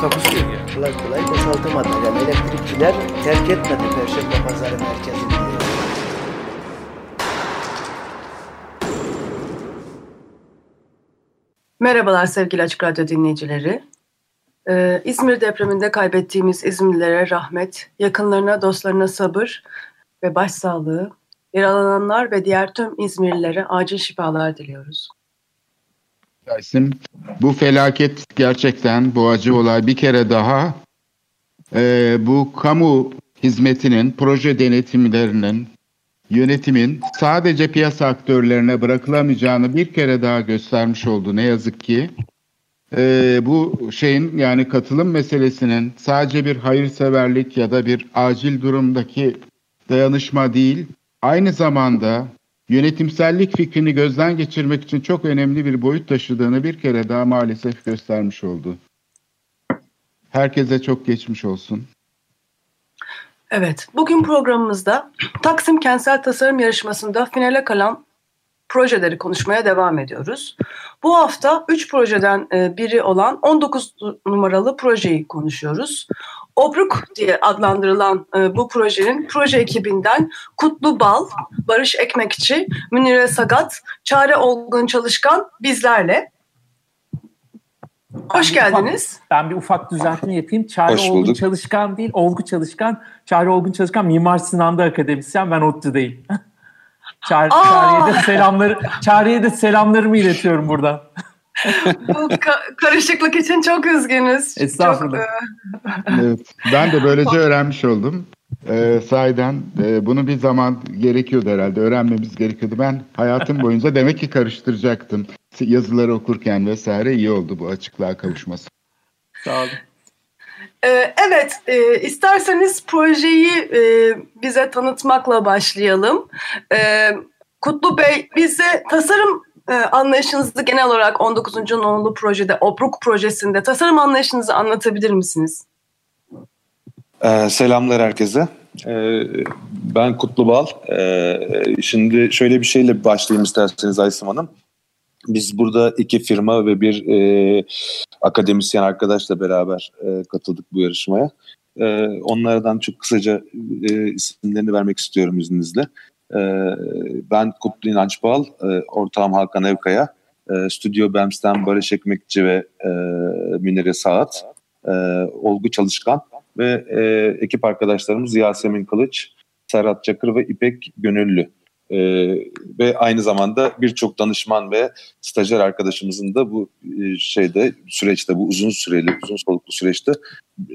Takusuyor ya. kolay kolay boşaltamadı. Yani elektrikçiler terk etmedi Perşembe Pazarı merkezini. Merhabalar sevgili Açık Radyo dinleyicileri. Ee, İzmir depreminde kaybettiğimiz İzmirlilere rahmet, yakınlarına, dostlarına sabır ve başsağlığı, yaralananlar ve diğer tüm İzmirlilere acil şifalar diliyoruz. Dersim, bu felaket gerçekten bu acı olay bir kere daha e, bu kamu hizmetinin, proje denetimlerinin, yönetimin sadece piyasa aktörlerine bırakılamayacağını bir kere daha göstermiş oldu ne yazık ki. E, bu şeyin yani katılım meselesinin sadece bir hayırseverlik ya da bir acil durumdaki dayanışma değil, aynı zamanda yönetimsellik fikrini gözden geçirmek için çok önemli bir boyut taşıdığını bir kere daha maalesef göstermiş oldu. Herkese çok geçmiş olsun. Evet, bugün programımızda Taksim Kentsel Tasarım Yarışması'nda finale kalan projeleri konuşmaya devam ediyoruz. Bu hafta 3 projeden e, biri olan 19 numaralı projeyi konuşuyoruz. Obruk diye adlandırılan e, bu projenin proje ekibinden Kutlu Bal, Barış Ekmekçi, Münire Sagat, Çare Olgun Çalışkan bizlerle. Hoş Ben bir ufak- geldiniz. ben bir ufak düzeltme yapayım. Çağrı Hoş Olgun bulduk. Çalışkan değil, Olgu Çalışkan. Çağrı Olgun Çalışkan Mimar Sinan'da akademisyen, ben ODTÜ'deyim. Çağrı, Aa! Çağrı'ya da selamları, Çağrı'ya da selamlarımı iletiyorum buradan. Bu ka- karışıklık için çok üzgünüz. Estağfurullah. Çok, e, Evet, ben de böylece öğrenmiş oldum. Ee, sahiden e, bunu bir zaman gerekiyordu herhalde. Öğrenmemiz gerekiyordu. Ben hayatım boyunca demek ki karıştıracaktım. Yazıları okurken vesaire iyi oldu bu açıklığa kavuşması. Sağ olun. Ee, evet, e, isterseniz projeyi e, bize tanıtmakla başlayalım. Ee, Kutlu Bey, bize tasarım e, anlayışınızı genel olarak 19. nolu projede, Obruk projesinde tasarım anlayışınızı anlatabilir misiniz? Ee, selamlar herkese. Ee, ben Kutlu Bal. Ee, şimdi şöyle bir şeyle başlayayım isterseniz Aysim Hanım. Biz burada iki firma ve bir e, akademisyen arkadaşla beraber e, katıldık bu yarışmaya. E, onlardan çok kısaca e, isimlerini vermek istiyorum izninizle. E, ben Kutlu İnanç Bal, e, ortağım Hakan Evkaya, e, Stüdyo BEMS'ten Barış Ekmekçi ve e, Münire Saat, Olgu Çalışkan ve ekip arkadaşlarımız Yasemin Kılıç, Serhat Çakır ve İpek Gönüllü. E, ve aynı zamanda birçok danışman ve stajyer arkadaşımızın da bu şeyde süreçte bu uzun süreli uzun soluklu süreçte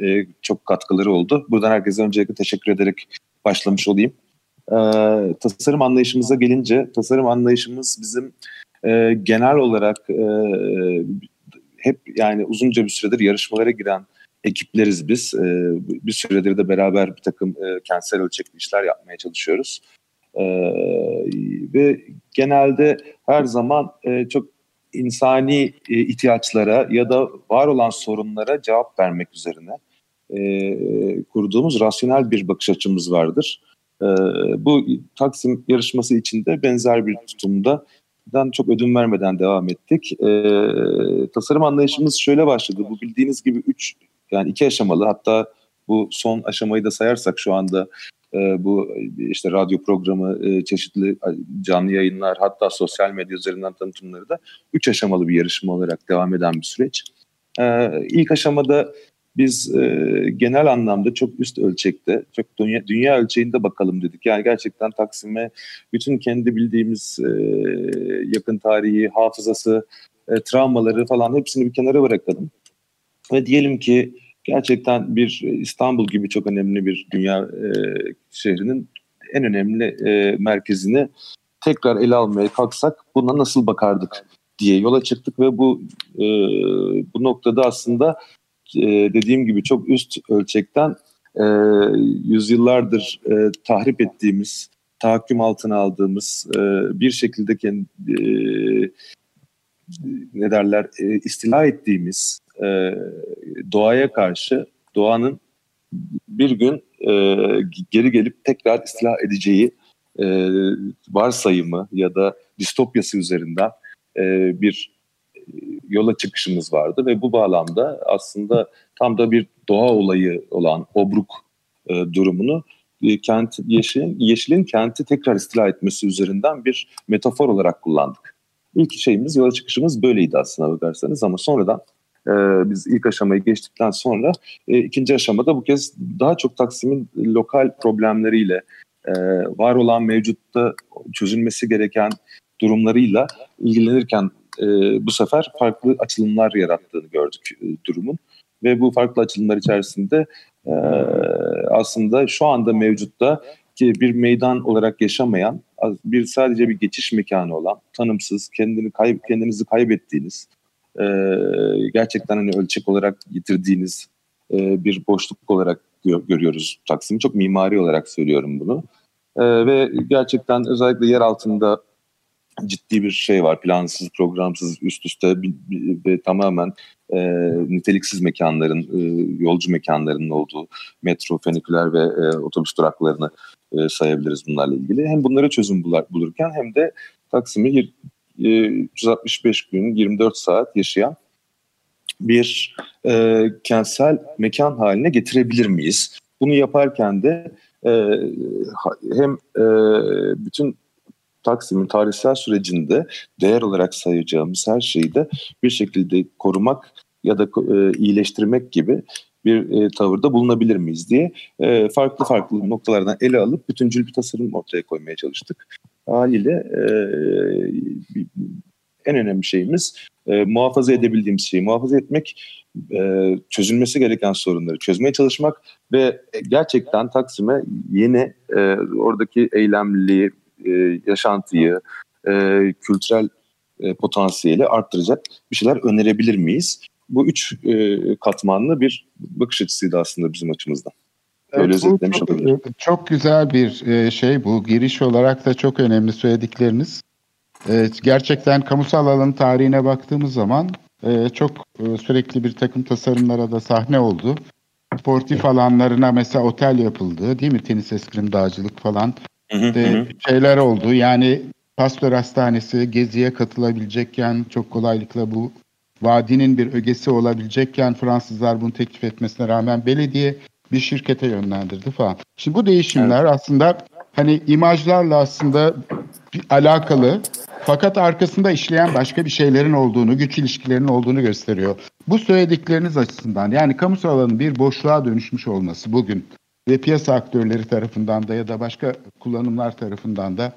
e, çok katkıları oldu. Buradan herkese öncelikle teşekkür ederek başlamış olayım. E, tasarım anlayışımıza gelince tasarım anlayışımız bizim e, genel olarak e, hep yani uzunca bir süredir yarışmalara giren ekipleriz biz. E, bir süredir de beraber bir takım e, kentsel ölçekli işler yapmaya çalışıyoruz. E, ve genelde her zaman e, çok insani e, ihtiyaçlara ya da var olan sorunlara cevap vermek üzerine e, kurduğumuz rasyonel bir bakış açımız vardır. E, bu Taksim yarışması içinde benzer bir tutumda çok ödün vermeden devam ettik. E, tasarım anlayışımız şöyle başladı. Bu bildiğiniz gibi üç yani iki aşamalı hatta bu son aşamayı da sayarsak şu anda e, bu işte radyo programı, e, çeşitli canlı yayınlar hatta sosyal medya üzerinden tanıtımları da üç aşamalı bir yarışma olarak devam eden bir süreç. E, ilk aşamada biz e, genel anlamda çok üst ölçekte, çok dünya, dünya ölçeğinde bakalım dedik. Yani gerçekten Taksim'e bütün kendi bildiğimiz e, yakın tarihi, hafızası, e, travmaları falan hepsini bir kenara bırakalım. Ve diyelim ki gerçekten bir İstanbul gibi çok önemli bir dünya e, şehrinin en önemli e, merkezini tekrar ele almaya kalksak buna nasıl bakardık diye yola çıktık ve bu e, bu noktada aslında e, dediğim gibi çok üst ölçekten e, yüzyıllardır e, tahrip ettiğimiz, tahakküm altına aldığımız, e, bir şekilde kendi, e, ne derler e, istila ettiğimiz e, doğaya karşı doğanın bir gün e, geri gelip tekrar istila edeceği e, varsayımı ya da distopyası üzerinden e, bir yola çıkışımız vardı ve bu bağlamda aslında tam da bir doğa olayı olan Obruk e, durumunu e, kent yeşilin, yeşilin kenti tekrar istila etmesi üzerinden bir metafor olarak kullandık. İlk şeyimiz yola çıkışımız böyleydi aslında bakarsanız ama sonradan e, biz ilk aşamayı geçtikten sonra e, ikinci aşamada bu kez daha çok Taksim'in lokal problemleriyle e, var olan mevcutta çözülmesi gereken durumlarıyla ilgilenirken e, bu sefer farklı açılımlar yarattığını gördük e, durumun. Ve bu farklı açılımlar içerisinde e, aslında şu anda mevcutta ki bir meydan olarak yaşamayan, bir sadece bir geçiş mekanı olan, tanımsız, kendini kayb kendinizi kaybettiğiniz, e, gerçekten hani ölçek olarak getirdiğiniz e, bir boşluk olarak gö görüyoruz Taksim'i. Çok mimari olarak söylüyorum bunu. E, ve gerçekten özellikle yer altında ciddi bir şey var. Plansız, programsız, üst üste ve tamamen e, niteliksiz mekanların, e, yolcu mekanlarının olduğu metro, feniküler ve e, otobüs duraklarını e, sayabiliriz bunlarla ilgili. Hem bunlara çözüm bulurken hem de Taksim'i e, 365 gün, 24 saat yaşayan bir e, kentsel mekan haline getirebilir miyiz? Bunu yaparken de e, hem e, bütün Taksim'in tarihsel sürecinde değer olarak sayacağımız her şeyi de bir şekilde korumak ya da e, iyileştirmek gibi bir e, tavırda bulunabilir miyiz diye e, farklı farklı noktalardan ele alıp bütüncül bir tasarım ortaya koymaya çalıştık. Haliyle e, en önemli şeyimiz e, muhafaza edebildiğimiz şeyi muhafaza etmek, e, çözülmesi gereken sorunları çözmeye çalışmak ve gerçekten Taksim'e yeni e, oradaki eylemliliği, e, yaşantıyı, e, kültürel e, potansiyeli arttıracak bir şeyler önerebilir miyiz? Bu üç e, katmanlı bir bakış açısıydı aslında bizim açımızdan. Öyle evet, çok, olabilir. çok güzel bir e, şey bu. Giriş olarak da çok önemli söyledikleriniz. Evet, gerçekten kamusal alanın tarihine baktığımız zaman e, çok e, sürekli bir takım tasarımlara da sahne oldu. Sportif alanlarına mesela otel yapıldı değil mi? Tenis eskrim, dağcılık falan işte şeyler oldu. Yani Pastör Hastanesi geziye katılabilecekken çok kolaylıkla bu vadinin bir ögesi olabilecekken Fransızlar bunu teklif etmesine rağmen belediye bir şirkete yönlendirdi falan. Şimdi bu değişimler evet. aslında hani imajlarla aslında alakalı fakat arkasında işleyen başka bir şeylerin olduğunu, güç ilişkilerinin olduğunu gösteriyor. Bu söyledikleriniz açısından yani kamusal alanın bir boşluğa dönüşmüş olması bugün ve piyasa aktörleri tarafından da ya da başka kullanımlar tarafından da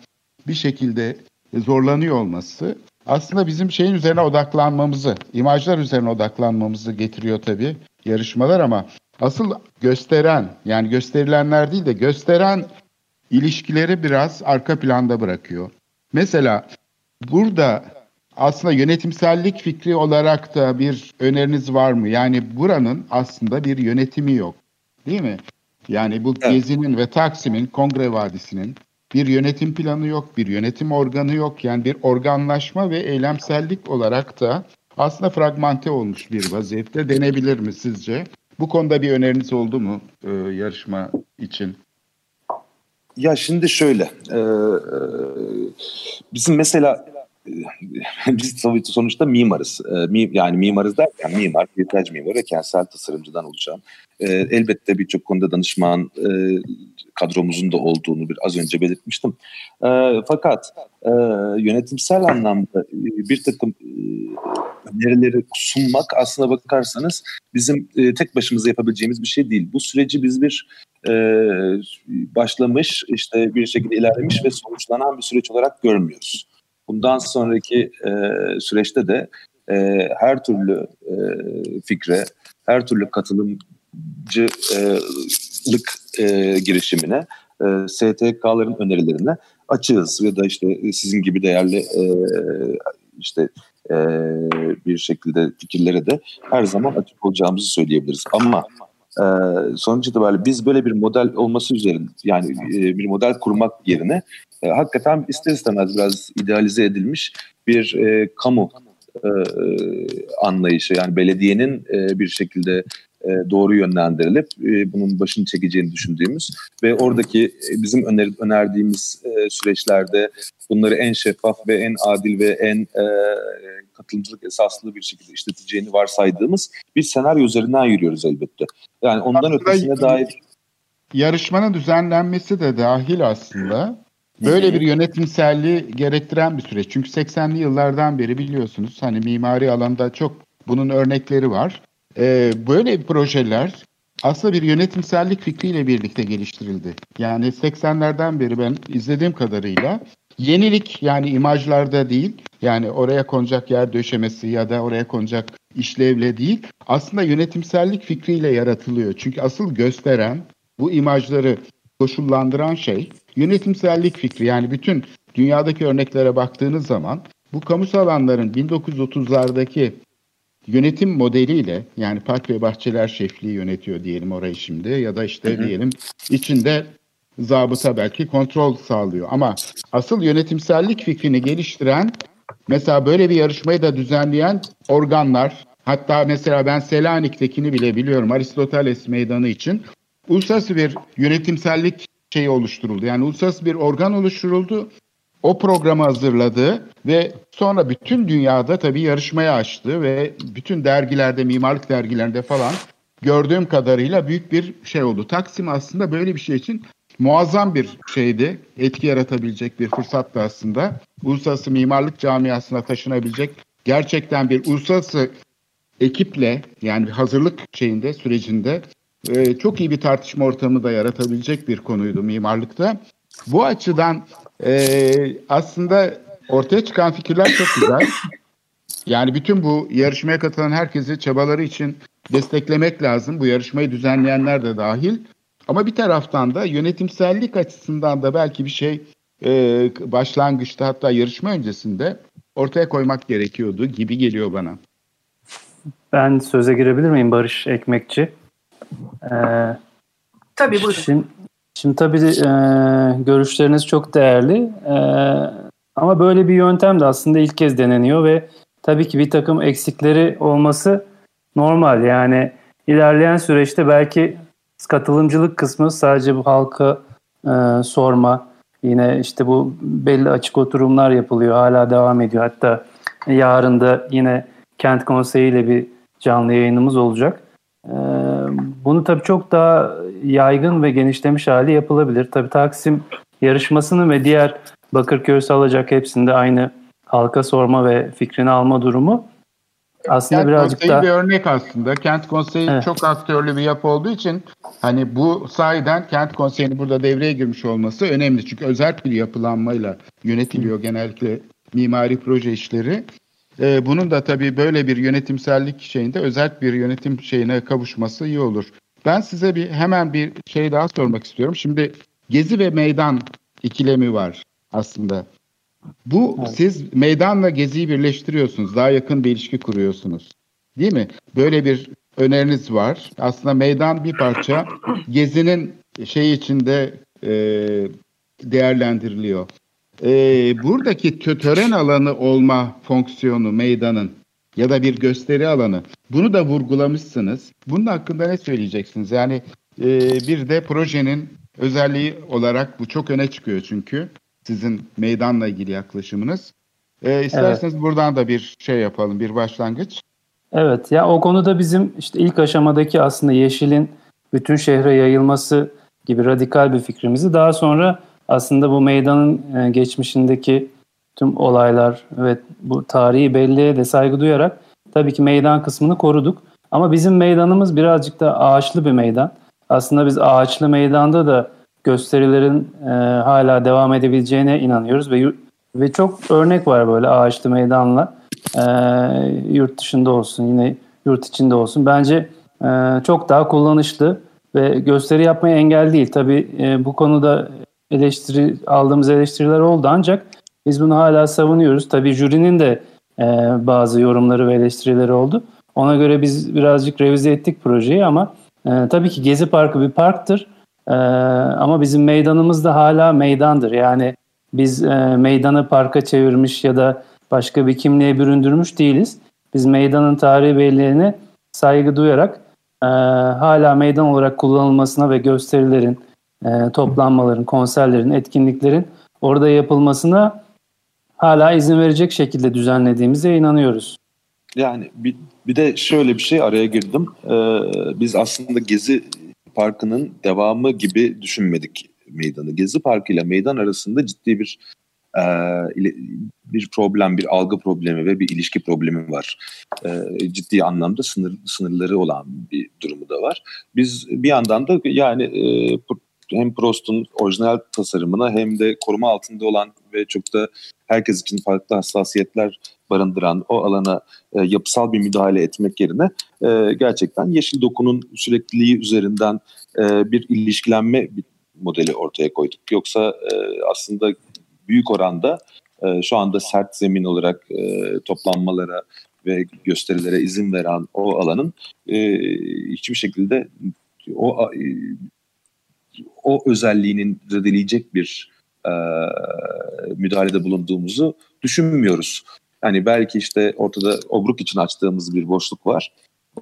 bir şekilde zorlanıyor olması aslında bizim şeyin üzerine odaklanmamızı, imajlar üzerine odaklanmamızı getiriyor tabii yarışmalar ama asıl gösteren yani gösterilenler değil de gösteren ilişkileri biraz arka planda bırakıyor. Mesela burada aslında yönetimsellik fikri olarak da bir öneriniz var mı? Yani buranın aslında bir yönetimi yok. Değil mi? Yani bu evet. Gezi'nin ve Taksim'in, Kongre Vadisi'nin bir yönetim planı yok, bir yönetim organı yok. Yani bir organlaşma ve eylemsellik olarak da aslında fragmente olmuş bir vaziyette denebilir mi sizce? Bu konuda bir öneriniz oldu mu e, yarışma için? Ya şimdi şöyle, e, e bizim mesela biz sonuçta mimarız. E, yani mimarız derken mimar, peyzaj mimarı ve kentsel tasarımcıdan olacağım. E, elbette birçok konuda danışman e, kadromuzun da olduğunu bir az önce belirtmiştim. fakat yönetimsel anlamda bir takım önerileri sunmak aslına bakarsanız bizim tek başımıza yapabileceğimiz bir şey değil. Bu süreci biz bir başlamış, işte bir şekilde ilerlemiş ve sonuçlanan bir süreç olarak görmüyor bundan sonraki e, süreçte de e, her türlü e, fikre, her türlü katılımcılık e, girişimine, e, STK'ların önerilerine açığız ya da işte sizin gibi değerli e, işte e, bir şekilde fikirlere de her zaman açık olacağımızı söyleyebiliriz. Ama E, sonuç itibariyle biz böyle bir model olması üzerine yani e, bir model kurmak yerine e, hakikaten ister istemez biraz idealize edilmiş bir e, kamu e, anlayışı yani belediyenin e, bir şekilde doğru yönlendirilip e, bunun başını çekeceğini düşündüğümüz ve oradaki e, bizim öner, önerdiğimiz e, süreçlerde bunları en şeffaf ve en adil ve en e, katılımcılık esaslı bir şekilde işleteceğini varsaydığımız bir senaryo üzerinden yürüyoruz elbette. Yani ondan aslında ötesine dair yarışmanın düzenlenmesi de dahil aslında. Böyle bir yönetimselliği gerektiren bir süreç. Çünkü 80'li yıllardan beri biliyorsunuz hani mimari alanda çok bunun örnekleri var. Ee, böyle projeler aslında bir yönetimsellik fikriyle birlikte geliştirildi. Yani 80'lerden beri ben izlediğim kadarıyla yenilik yani imajlarda değil yani oraya konacak yer döşemesi ya da oraya konacak işlevle değil aslında yönetimsellik fikriyle yaratılıyor. Çünkü asıl gösteren bu imajları koşullandıran şey yönetimsellik fikri. Yani bütün dünyadaki örneklere baktığınız zaman bu kamusal alanların 1930'lardaki yönetim modeliyle yani park ve bahçeler şefliği yönetiyor diyelim orayı şimdi ya da işte diyelim içinde zabıta belki kontrol sağlıyor. Ama asıl yönetimsellik fikrini geliştiren mesela böyle bir yarışmayı da düzenleyen organlar hatta mesela ben Selanik'tekini bile biliyorum Aristoteles meydanı için uluslararası bir yönetimsellik şeyi oluşturuldu. Yani uluslararası bir organ oluşturuldu. O programı hazırladı ve sonra bütün dünyada tabii yarışmaya açtı ve bütün dergilerde, mimarlık dergilerinde falan gördüğüm kadarıyla büyük bir şey oldu. Taksim aslında böyle bir şey için muazzam bir şeydi. Etki yaratabilecek bir fırsattı aslında. Uluslararası mimarlık camiasına taşınabilecek gerçekten bir uluslararası ekiple yani hazırlık şeyinde sürecinde e, çok iyi bir tartışma ortamı da yaratabilecek bir konuydu mimarlıkta. Bu açıdan e, aslında ortaya çıkan fikirler çok güzel. Yani bütün bu yarışmaya katılan herkesi çabaları için desteklemek lazım. Bu yarışmayı düzenleyenler de dahil. Ama bir taraftan da yönetimsellik açısından da belki bir şey e, başlangıçta hatta yarışma öncesinde ortaya koymak gerekiyordu gibi geliyor bana. Ben söze girebilir miyim Barış Ekmekçi? Ee, tabii buyurun. Şimdi, şimdi tabii e, görüşleriniz çok değerli. E, ama böyle bir yöntem de aslında ilk kez deneniyor ve tabii ki bir takım eksikleri olması normal. Yani ilerleyen süreçte belki katılımcılık kısmı sadece bu halka e, sorma, yine işte bu belli açık oturumlar yapılıyor, hala devam ediyor. Hatta yarın da yine kent konseyi ile bir canlı yayınımız olacak. E, bunu tabii çok daha yaygın ve genişlemiş hali yapılabilir. Tabii Taksim yarışmasının ve diğer Bakırköy alacak hepsinde aynı halka sorma ve fikrini alma durumu aslında Kent birazcık konseyi daha... bir örnek aslında. Kent konseyi evet. çok aktörlü bir yapı olduğu için hani bu sayeden kent konseyinin burada devreye girmiş olması önemli. Çünkü özel bir yapılanmayla yönetiliyor genellikle mimari proje işleri. Ee, bunun da tabii böyle bir yönetimsellik şeyinde özel bir yönetim şeyine kavuşması iyi olur. Ben size bir hemen bir şey daha sormak istiyorum. Şimdi gezi ve meydan ikilemi var aslında. Bu evet. siz meydanla geziyi birleştiriyorsunuz. Daha yakın bir ilişki kuruyorsunuz. Değil mi? Böyle bir öneriniz var. Aslında meydan bir parça gezinin şey içinde e, değerlendiriliyor. E, buradaki tören alanı olma fonksiyonu meydanın ya da bir gösteri alanı. Bunu da vurgulamışsınız. Bunun hakkında ne söyleyeceksiniz? Yani e, bir de projenin özelliği olarak bu çok öne çıkıyor çünkü sizin meydanla ilgili yaklaşımınız. E, isterseniz evet. buradan da bir şey yapalım, bir başlangıç. Evet, ya o konuda bizim işte ilk aşamadaki aslında yeşilin bütün şehre yayılması gibi radikal bir fikrimizi daha sonra aslında bu meydanın e, geçmişindeki tüm olaylar ve bu tarihi belleğe de saygı duyarak tabii ki meydan kısmını koruduk. Ama bizim meydanımız birazcık da ağaçlı bir meydan. Aslında biz ağaçlı meydanda da gösterilerin e, hala devam edebileceğine inanıyoruz ve ve çok örnek var böyle ağaçlı meydanla e, yurt dışında olsun yine yurt içinde olsun. Bence e, çok daha kullanışlı ve gösteri yapmaya engel değil. Tabii e, bu konuda eleştiri aldığımız eleştiriler oldu ancak biz bunu hala savunuyoruz. Tabii jürinin de e, bazı yorumları ve eleştirileri oldu. Ona göre biz birazcık revize ettik projeyi ama E, tabii ki Gezi Parkı bir parktır e, ama bizim meydanımız da hala meydandır. Yani biz e, meydanı parka çevirmiş ya da başka bir kimliğe büründürmüş değiliz. Biz meydanın tarihi belleğine saygı duyarak e, hala meydan olarak kullanılmasına ve gösterilerin, e, toplanmaların, konserlerin, etkinliklerin orada yapılmasına hala izin verecek şekilde düzenlediğimize inanıyoruz. Yani bir, bir de şöyle bir şey araya girdim. Ee, biz aslında Gezi Parkı'nın devamı gibi düşünmedik meydanı. Gezi Parkı ile meydan arasında ciddi bir e, bir problem, bir algı problemi ve bir ilişki problemi var. E, ciddi anlamda sınır sınırları olan bir durumu da var. Biz bir yandan da yani e, hem Prost'un orijinal tasarımına hem de koruma altında olan ve çok da herkes için farklı hassasiyetler barındıran o alana e, yapısal bir müdahale etmek yerine e, gerçekten yeşil dokunun sürekliliği üzerinden e, bir ilişkilenme modeli ortaya koyduk. Yoksa e, aslında büyük oranda e, şu anda sert zemin olarak e, toplanmalara ve gösterilere izin veren o alanın e, hiçbir şekilde o o özelliğinin zedeleyecek bir e, müdahalede bulunduğumuzu düşünmüyoruz. Yani belki işte ortada obruk için açtığımız bir boşluk var.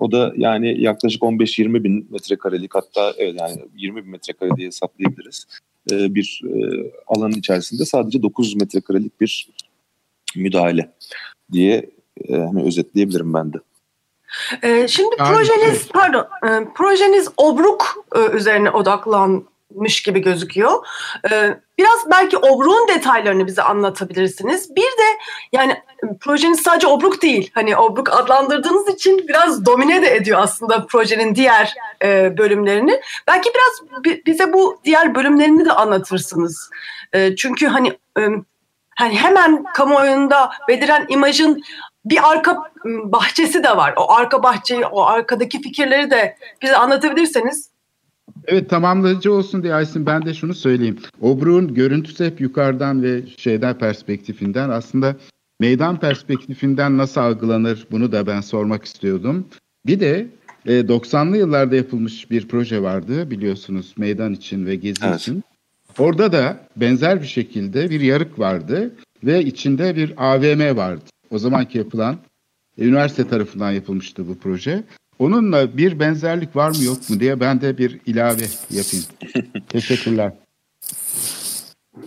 O da yani yaklaşık 15-20 bin metrekarelik hatta evet yani 20 bin metrekare diye hesaplayabiliriz. Ee, bir e, alanın içerisinde sadece 900 metrekarelik bir müdahale diye e, hani özetleyebilirim ben de. Ee, şimdi projeniz pardon e, projeniz obruk e, üzerine odaklan mış gibi gözüküyor. Ee, biraz belki obruğun detaylarını bize anlatabilirsiniz. Bir de yani projeniz sadece obruk değil. Hani obruk adlandırdığınız için biraz domine de ediyor aslında projenin diğer e, bölümlerini. Belki biraz bize bu diğer bölümlerini de anlatırsınız. E, çünkü hani e, hani hemen kamuoyunda beliren imajın bir arka bahçesi de var. O arka bahçeyi, o arkadaki fikirleri de bize anlatabilirseniz Evet tamamlayıcı olsun diye Aysin ben de şunu söyleyeyim. Obru'nun görüntüsü hep yukarıdan ve şeyden perspektifinden aslında meydan perspektifinden nasıl algılanır bunu da ben sormak istiyordum. Bir de e, 90'lı yıllarda yapılmış bir proje vardı biliyorsunuz meydan için ve gezi evet. için. Orada da benzer bir şekilde bir yarık vardı ve içinde bir AVM vardı. O zamanki yapılan e, üniversite tarafından yapılmıştı bu proje. Onunla bir benzerlik var mı yok mu diye ben de bir ilave yapayım. Teşekkürler.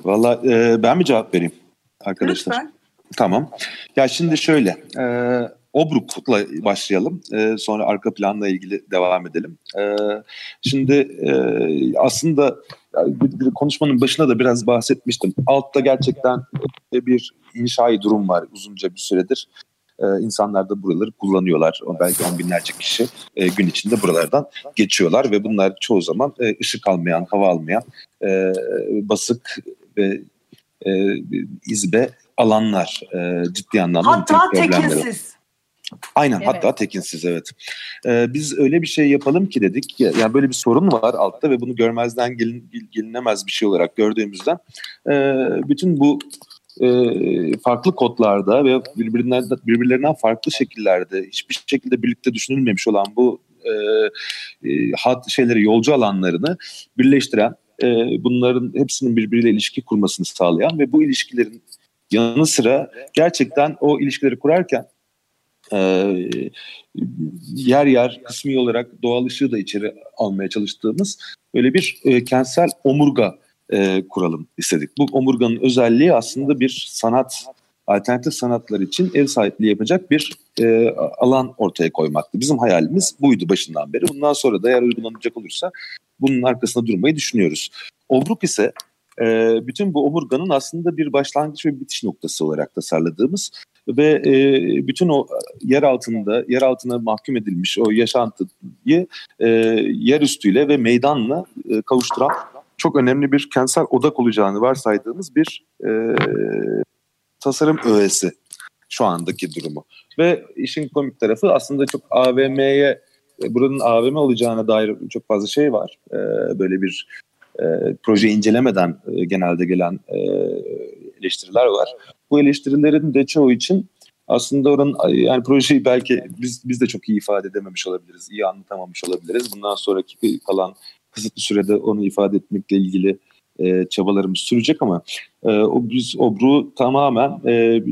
Valla e, ben mi cevap vereyim arkadaşlar? Lütfen. Tamam. Ya şimdi şöyle, e, Obruk'la başlayalım. E, sonra arka planla ilgili devam edelim. E, şimdi e, aslında konuşmanın başında da biraz bahsetmiştim. Altta gerçekten bir inşai durum var uzunca bir süredir e, insanlar da buraları kullanıyorlar. Belki on binlerce kişi e, gün içinde buralardan geçiyorlar ve bunlar çoğu zaman e, ışık almayan, hava almayan, e, basık ve e, izbe alanlar e, ciddi anlamda hatta tekinsiz. Aynen evet. hatta tekinsiz evet. Ee, biz öyle bir şey yapalım ki dedik. Ya, yani böyle bir sorun var altta ve bunu görmezden gelin, gelinemez bir şey olarak gördüğümüzden e, bütün bu e, farklı kodlarda ve birbirlerinden, birbirlerinden farklı şekillerde hiçbir şekilde birlikte düşünülmemiş olan bu e, e, hat şeyleri yolcu alanlarını birleştiren e, bunların hepsinin birbiriyle ilişki kurmasını sağlayan ve bu ilişkilerin yanı sıra gerçekten o ilişkileri kurarken e, yer yer kısmi olarak doğal ışığı da içeri almaya çalıştığımız böyle bir e, kentsel omurga e, kuralım istedik. Bu omurganın özelliği aslında bir sanat, alternatif sanatlar için ev sahipliği yapacak bir e, alan ortaya koymaktı. Bizim hayalimiz buydu başından beri. Bundan sonra da eğer uygulanacak olursa bunun arkasında durmayı düşünüyoruz. Obruk ise e, bütün bu omurganın aslında bir başlangıç ve bitiş noktası olarak tasarladığımız ve e, bütün o yer altında, yer altına mahkum edilmiş o yaşantıyı e, yer üstüyle ve meydanla e, kavuşturan çok önemli bir kentsel odak olacağını varsaydığımız bir e, tasarım öğesi şu andaki durumu. Ve işin komik tarafı aslında çok AVM'ye buranın AVM olacağına dair çok fazla şey var. E, böyle bir e, proje incelemeden e, genelde gelen e, eleştiriler var. Bu eleştirilerin de çoğu için aslında oranın yani projeyi belki biz biz de çok iyi ifade edememiş olabiliriz, iyi anlatamamış olabiliriz. Bundan sonraki kalan kısıtlı sürede onu ifade etmekle ilgili e, çabalarımız sürecek ama e, o biz obru tamamen e,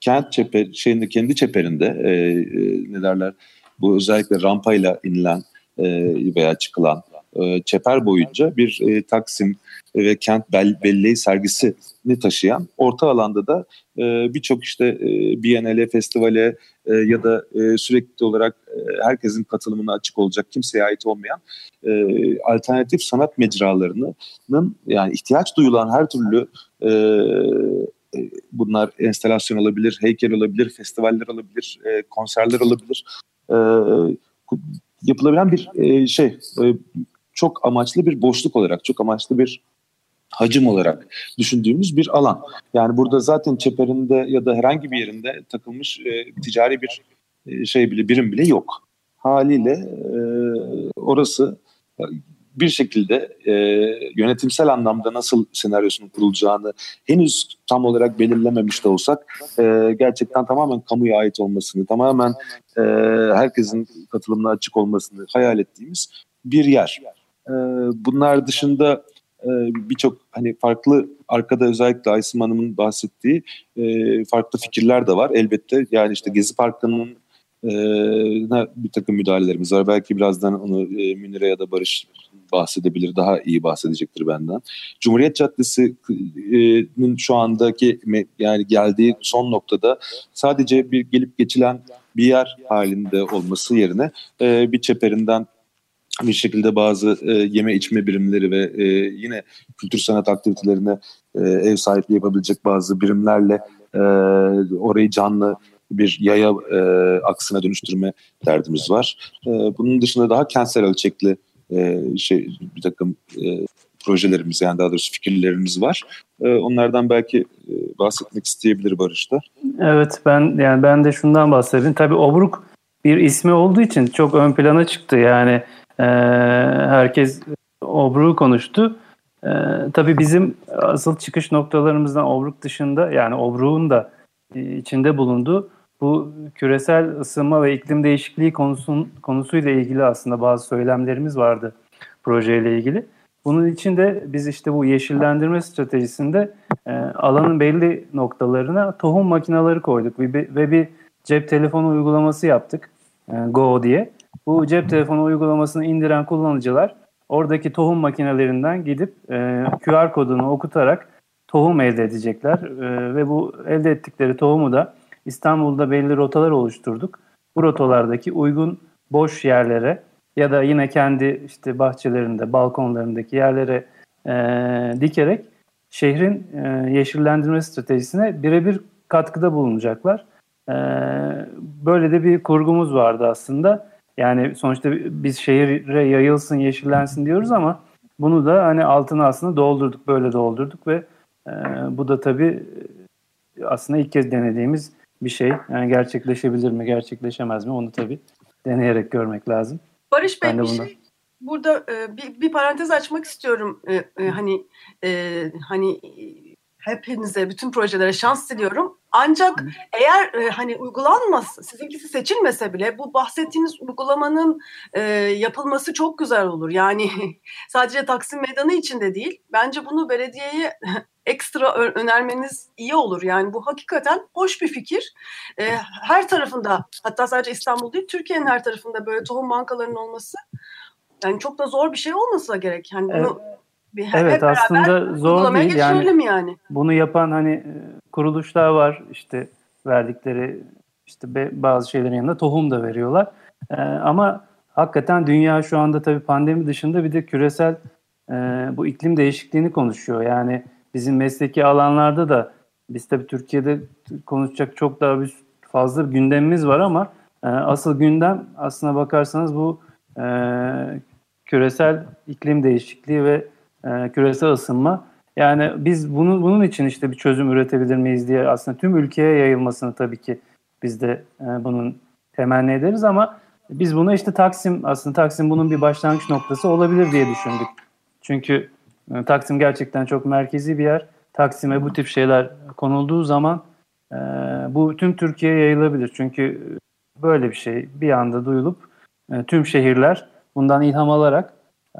kent çeper şeyinde kendi çeperinde e, e, ne derler bu özellikle rampayla inilen e, veya çıkılan e, çeper boyunca bir e, Taksim ve kent bel, belleği sergisini taşıyan orta alanda da e, birçok işte e, Biennale, festivale e, ya da e, sürekli olarak e, herkesin katılımına açık olacak kimseye ait olmayan e, alternatif sanat mecralarının yani ihtiyaç duyulan her türlü e, e bunlar enstalasyon olabilir, heykel olabilir, festivaller olabilir, e, konserler olabilir. E, yapılabilen bir e, şey, e, çok amaçlı bir boşluk olarak, çok amaçlı bir hacim olarak düşündüğümüz bir alan. Yani burada zaten çeperinde ya da herhangi bir yerinde takılmış e, ticari bir e, şey bile birim bile yok. Haliyle e, orası bir şekilde e, yönetimsel anlamda nasıl senaryosunun kurulacağını henüz tam olarak belirlememiş de olsak e, gerçekten tamamen kamuya ait olmasını, tamamen e, herkesin katılımına açık olmasını hayal ettiğimiz bir yer. E, bunlar dışında e, birçok hani farklı arkada özellikle Aysim Hanım'ın bahsettiği e, farklı fikirler de var elbette. Yani işte Gezi Parkı'nın e, bir takım müdahalelerimiz var. Belki birazdan onu e, Münire ya da Barış bahsedebilir, daha iyi bahsedecektir benden. Cumhuriyet Caddesi'nin şu andaki yani geldiği son noktada sadece bir gelip geçilen bir yer halinde olması yerine e, bir çeperinden bir şekilde bazı e, yeme içme birimleri ve e, yine kültür sanat aktivitelerine e, ev sahipliği yapabilecek bazı birimlerle e, orayı canlı bir yaya e, aksına dönüştürme derdimiz var. E, bunun dışında daha kentsel ölçekli e, şey bir takım e, projelerimiz yani daha doğrusu fikirlerimiz var. E, onlardan belki e, bahsetmek isteyebilir Barış da. Evet ben yani ben de şundan bahsedeyim. Tabii Obruk bir ismi olduğu için çok ön plana çıktı. Yani e, herkes Obruk'u konuştu. E, tabii bizim asıl çıkış noktalarımızdan Obruk dışında yani Obruk'un da içinde bulunduğu bu küresel ısınma ve iklim değişikliği konusun, konusuyla ilgili aslında bazı söylemlerimiz vardı projeyle ilgili. Bunun için de biz işte bu yeşillendirme stratejisinde e, alanın belli noktalarına tohum makineleri koyduk ve bir, ve bir cep telefonu uygulaması yaptık e, Go diye. Bu cep telefonu uygulamasını indiren kullanıcılar oradaki tohum makinelerinden gidip e, QR kodunu okutarak tohum elde edecekler e, ve bu elde ettikleri tohumu da İstanbul'da belli rotalar oluşturduk. Bu rotalardaki uygun boş yerlere ya da yine kendi işte bahçelerinde, balkonlarındaki yerlere e, dikerek şehrin e, yeşillendirme stratejisine birebir katkıda bulunacaklar. E, böyle de bir kurgumuz vardı aslında. Yani sonuçta biz şehire yayılsın, yeşillensin diyoruz ama bunu da hani altını aslında doldurduk, böyle doldurduk ve e, bu da tabii aslında ilk kez denediğimiz bir şey. Yani gerçekleşebilir mi, gerçekleşemez mi onu tabii deneyerek görmek lazım. Barış Bey bir şey burada e, bir, bir parantez açmak istiyorum. E, e, hani e, hani hepinize, bütün projelere şans diliyorum. Ancak eğer e, hani uygulanmaz, sizinkisi seçilmese bile bu bahsettiğiniz uygulamanın e, yapılması çok güzel olur. Yani sadece Taksim Meydanı için de değil. Bence bunu belediyeye ekstra önermeniz iyi olur. Yani bu hakikaten hoş bir fikir. E, her tarafında hatta sadece İstanbul değil Türkiye'nin her tarafında böyle tohum bankalarının olması yani çok da zor bir şey olmasa gerek. Yani bunu evet. Bir, evet aslında zor değil yani, yani. Bunu yapan hani e, kuruluşlar var işte verdikleri işte bazı şeylerin yanında tohum da veriyorlar. Ee, ama hakikaten dünya şu anda tabii pandemi dışında bir de küresel e, bu iklim değişikliğini konuşuyor. Yani bizim mesleki alanlarda da biz tabii Türkiye'de konuşacak çok daha bir fazla gündemimiz var ama e, asıl gündem aslına bakarsanız bu e, küresel iklim değişikliği ve e, küresel ısınma. Yani biz bunu, bunun için işte bir çözüm üretebilir miyiz diye aslında tüm ülkeye yayılmasını tabii ki biz de e, bunun temenni ederiz ama biz buna işte Taksim aslında Taksim bunun bir başlangıç noktası olabilir diye düşündük. Çünkü e, Taksim gerçekten çok merkezi bir yer. Taksim'e bu tip şeyler konulduğu zaman bu tüm Türkiye'ye yayılabilir. Çünkü böyle bir şey bir anda duyulup tüm şehirler bundan ilham alarak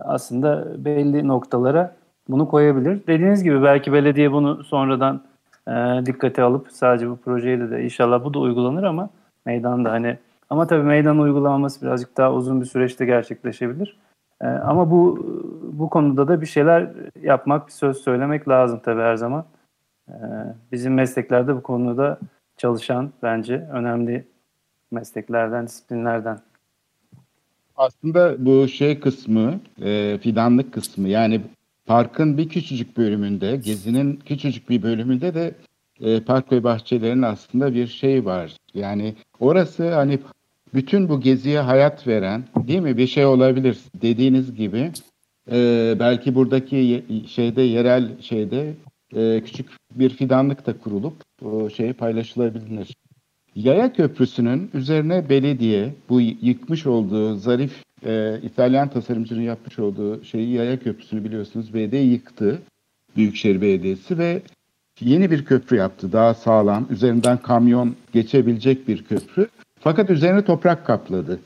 aslında belli noktalara bunu koyabilir. Dediğiniz gibi belki belediye bunu sonradan e, dikkate alıp sadece bu projeyle de inşallah bu da uygulanır ama meydanda hani ama tabii meydan uygulanması birazcık daha uzun bir süreçte gerçekleşebilir. E, ama bu bu konuda da bir şeyler yapmak, bir söz söylemek lazım tabii her zaman. E, bizim mesleklerde bu konuda çalışan bence önemli mesleklerden, disiplinlerden. Aslında bu şey kısmı, e, fidanlık kısmı yani parkın bir küçücük bölümünde, gezinin küçücük bir bölümünde de e, park ve bahçelerin aslında bir şey var. Yani orası hani bütün bu geziye hayat veren değil mi bir şey olabilir dediğiniz gibi e, belki buradaki şeyde yerel şeyde e, küçük bir fidanlık da kurulup o şey paylaşılabilir. Yaya Köprüsü'nün üzerine belediye bu yıkmış olduğu zarif e, İtalyan tasarımcının yapmış olduğu şeyi Yaya Köprüsü'nü biliyorsunuz BD yıktı. Büyükşehir Belediyesi ve yeni bir köprü yaptı. Daha sağlam, üzerinden kamyon geçebilecek bir köprü. Fakat üzerine toprak kapladı.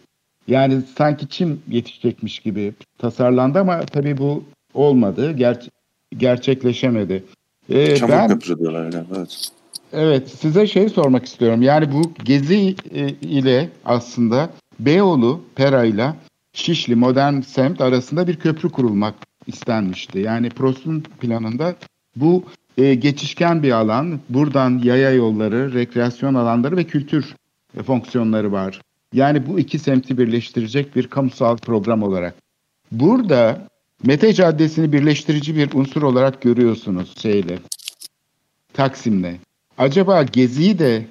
Yani sanki çim yetişecekmiş gibi tasarlandı ama tabii bu olmadı. Ger- gerçekleşemedi. Ee, Çamur ben, köprü diyorlar. Evet. Evet, size şey sormak istiyorum. Yani bu gezi e, ile aslında Beyoğlu, Pera ile Şişli modern semt arasında bir köprü kurulmak istenmişti. Yani Prost'un planında bu e, geçişken bir alan. Buradan yaya yolları, rekreasyon alanları ve kültür e, fonksiyonları var. Yani bu iki semti birleştirecek bir kamusal program olarak. Burada Mete Caddesi'ni birleştirici bir unsur olarak görüyorsunuz şeyle. Taksim'le. Acaba Gezi'yi de